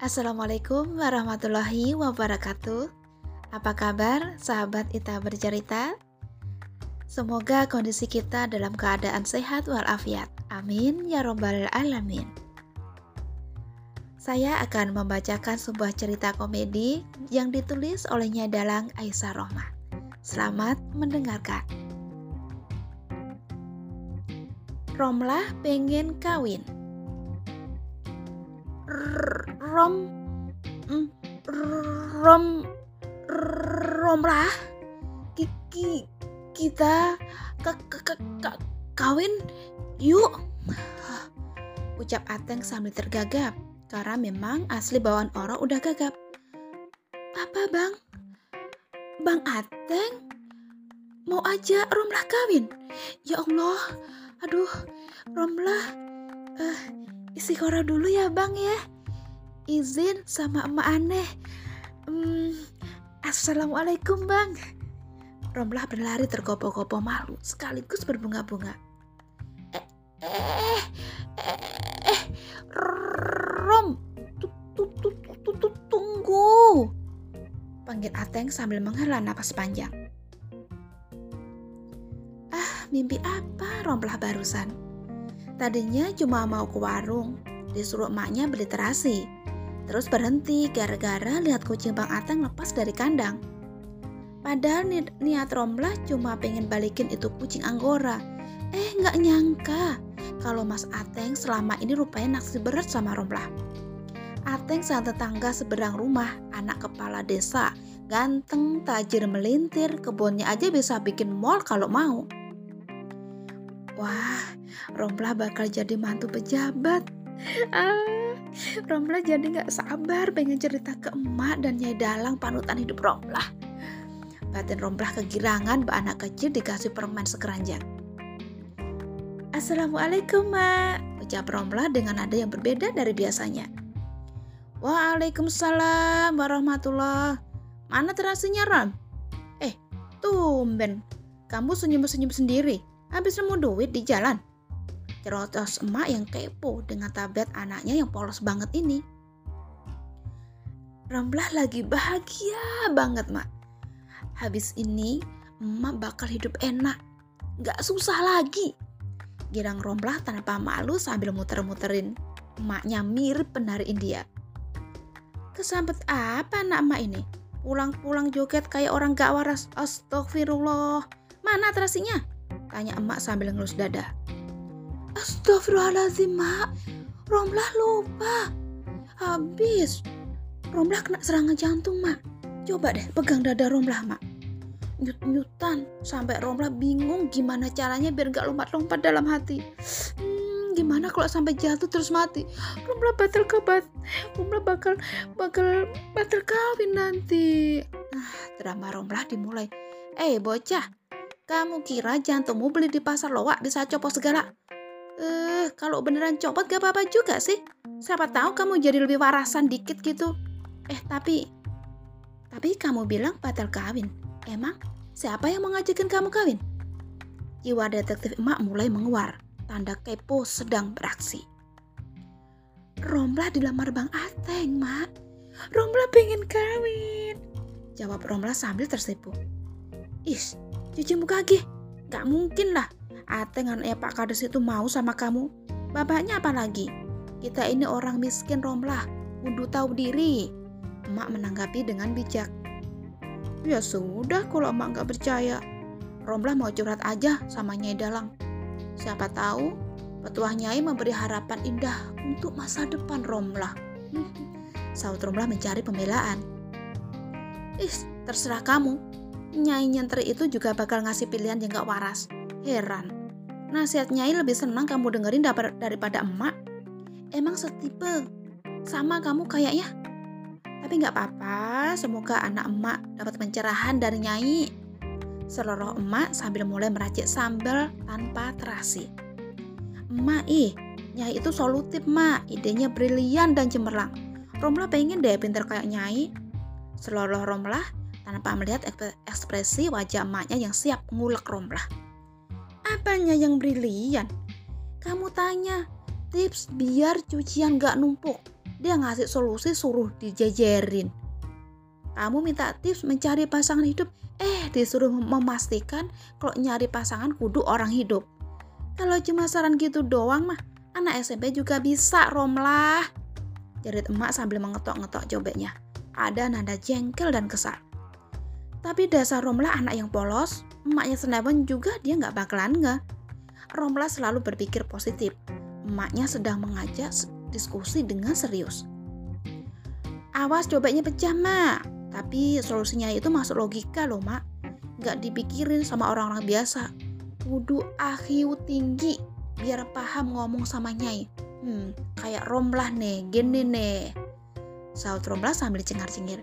Assalamualaikum warahmatullahi wabarakatuh. Apa kabar sahabat Ita bercerita? Semoga kondisi kita dalam keadaan sehat walafiat. Amin ya robbal alamin. Saya akan membacakan sebuah cerita komedi yang ditulis oleh Dalang Aisyah Rohmah. Selamat mendengarkan. Romlah pengen kawin rom mm, rom romlah. Kiki kita ke, ke, ke, kawin yuk. Ucap Ateng sambil tergagap karena memang asli bawaan orang udah gagap. Apa bang? Bang Ateng? Mau aja Romlah kawin? Ya Allah aduh Romlah uh, isi kora dulu ya bang ya izin sama emak aneh. Hmm, assalamualaikum bang. Romlah berlari tergopoh-gopoh malu sekaligus berbunga-bunga. Eh eh eh, eh Rom tunggu. Panggil Ateng sambil menghela napas panjang. Ah mimpi apa Romlah barusan? Tadinya cuma mau ke warung, disuruh emaknya beli terasi. Terus berhenti gara-gara lihat kucing Bang Ateng lepas dari kandang. Padahal ni niat Romlah cuma pengen balikin itu kucing Anggora. Eh nggak nyangka kalau Mas Ateng selama ini rupanya naksir berat sama Romlah. Ateng sang tetangga seberang rumah, anak kepala desa, ganteng, tajir melintir, kebunnya aja bisa bikin mall kalau mau. Wah, Rompla bakal jadi mantu pejabat. Ah, Rompla jadi gak sabar pengen cerita ke emak dan Nyai Dalang panutan hidup Rompla. Batin Rompla kegirangan mbak anak kecil dikasih permen sekeranjang. Assalamualaikum, Mak. Ucap Rompla dengan nada yang berbeda dari biasanya. Waalaikumsalam warahmatullah. Mana terasinya, Ram? Eh, tumben. Kamu senyum-senyum sendiri. Habis nemu duit di jalan. Cerotos emak yang kepo dengan tablet anaknya yang polos banget ini. Ramblah lagi bahagia banget, Mak. Habis ini, emak bakal hidup enak. Gak susah lagi. Girang Romblah tanpa malu sambil muter-muterin. Emaknya mirip penari India. Kesambet apa anak emak ini? Pulang-pulang joget kayak orang gak waras. Astagfirullah. Mana terasinya? Tanya emak sambil ngelus dada. Astagfirullahaladzim, mak. Romlah lupa. Habis. Romlah kena serangan jantung, mak. Coba deh pegang dada Romlah, mak. Nyut-nyutan sampai Romlah bingung gimana caranya biar gak lompat-lompat dalam hati. Hmm, gimana kalau sampai jatuh terus mati? Romlah batal kebat. Romlah bakal bakal batal kawin nanti. Nah, drama Romlah dimulai. Eh, bocah, kamu kira jantungmu beli di pasar lowak bisa copot segala? Eh, kalau beneran copot gak apa-apa juga sih. Siapa tahu kamu jadi lebih warasan dikit gitu. Eh, tapi tapi kamu bilang batal kawin. Emang siapa yang mau ngajakin kamu kawin? Jiwa detektif emak mulai menguar. Tanda kepo sedang beraksi. Romlah dilamar Bang Ateng, Mak. Romlah pengen kawin. Jawab Romlah sambil tersipu. Is, Cuci muka lagi. Gak mungkin lah. Ateng anaknya Pak Kades itu mau sama kamu. Bapaknya apa lagi? Kita ini orang miskin romlah. Kudu tahu diri. Emak menanggapi dengan bijak. Ya sudah kalau emak gak percaya. Romlah mau curhat aja sama Nyai Dalang. Siapa tahu petuah Nyai memberi harapan indah untuk masa depan Romlah. Saud Romlah mencari pembelaan. Ih, terserah kamu. Nyai nyentri itu juga bakal ngasih pilihan yang gak waras. Heran. Nasihat Nyai lebih senang kamu dengerin daripada emak. Emang setipe. Sama kamu kayaknya. Tapi gak apa-apa, semoga anak emak dapat pencerahan dari Nyai. Seloroh emak sambil mulai meracik sambal tanpa terasi. Emak ih, Nyai itu solutif mak, idenya brilian dan cemerlang. Romlah pengen deh pinter kayak Nyai. Seloroh Romlah tanpa melihat ekspresi wajah emaknya yang siap ngulek romlah. Apanya yang brilian? Kamu tanya, tips biar cucian gak numpuk. dia ngasih solusi suruh dijejerin. Kamu minta tips mencari pasangan hidup, eh disuruh memastikan kalau nyari pasangan kudu orang hidup. Kalau cuma saran gitu doang mah, anak SMP juga bisa romlah. Jerit emak sambil mengetok-ngetok cobeknya. Ada nada jengkel dan kesal. Tapi dasar Romlah anak yang polos, emaknya Senawan juga dia nggak bakalan nggak. Romlah selalu berpikir positif. Emaknya sedang mengajak diskusi dengan serius. Awas cobeknya pecah, Mak. Tapi solusinya itu masuk logika loh, Mak. Gak dipikirin sama orang-orang biasa. Kudu ahiu tinggi biar paham ngomong sama Nyai. Hmm, kayak Romlah nih, gini nih. Saut Romlah sambil cengar-cengir.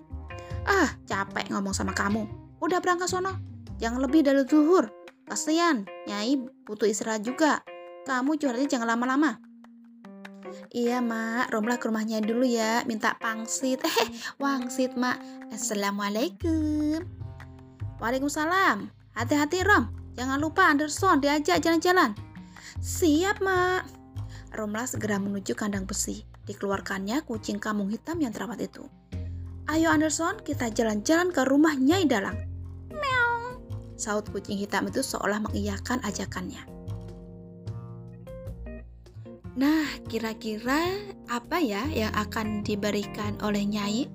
Ah, capek ngomong sama kamu. Udah berangkat sono. Jangan lebih dari zuhur. Kasian, Nyai butuh istirahat juga. Kamu curhatnya jangan lama-lama. Iya mak, Romlah ke rumahnya dulu ya, minta pangsit. Eh, wangsit mak. Assalamualaikum. Waalaikumsalam. Hati-hati Rom, jangan lupa Anderson diajak jalan-jalan. Siap mak. Romlah segera menuju kandang besi. Dikeluarkannya kucing kamung hitam yang terawat itu. Ayo Anderson, kita jalan-jalan ke rumah Nyai Dalang. Meong. Saut kucing hitam itu seolah mengiyakan ajakannya. Nah, kira-kira apa ya yang akan diberikan oleh Nyai?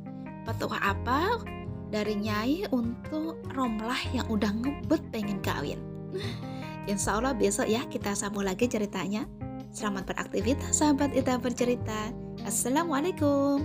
Petua apa dari Nyai untuk Romlah yang udah ngebet pengen kawin? Insya Allah besok ya kita sambung lagi ceritanya. Selamat beraktivitas sahabat kita bercerita. Assalamualaikum.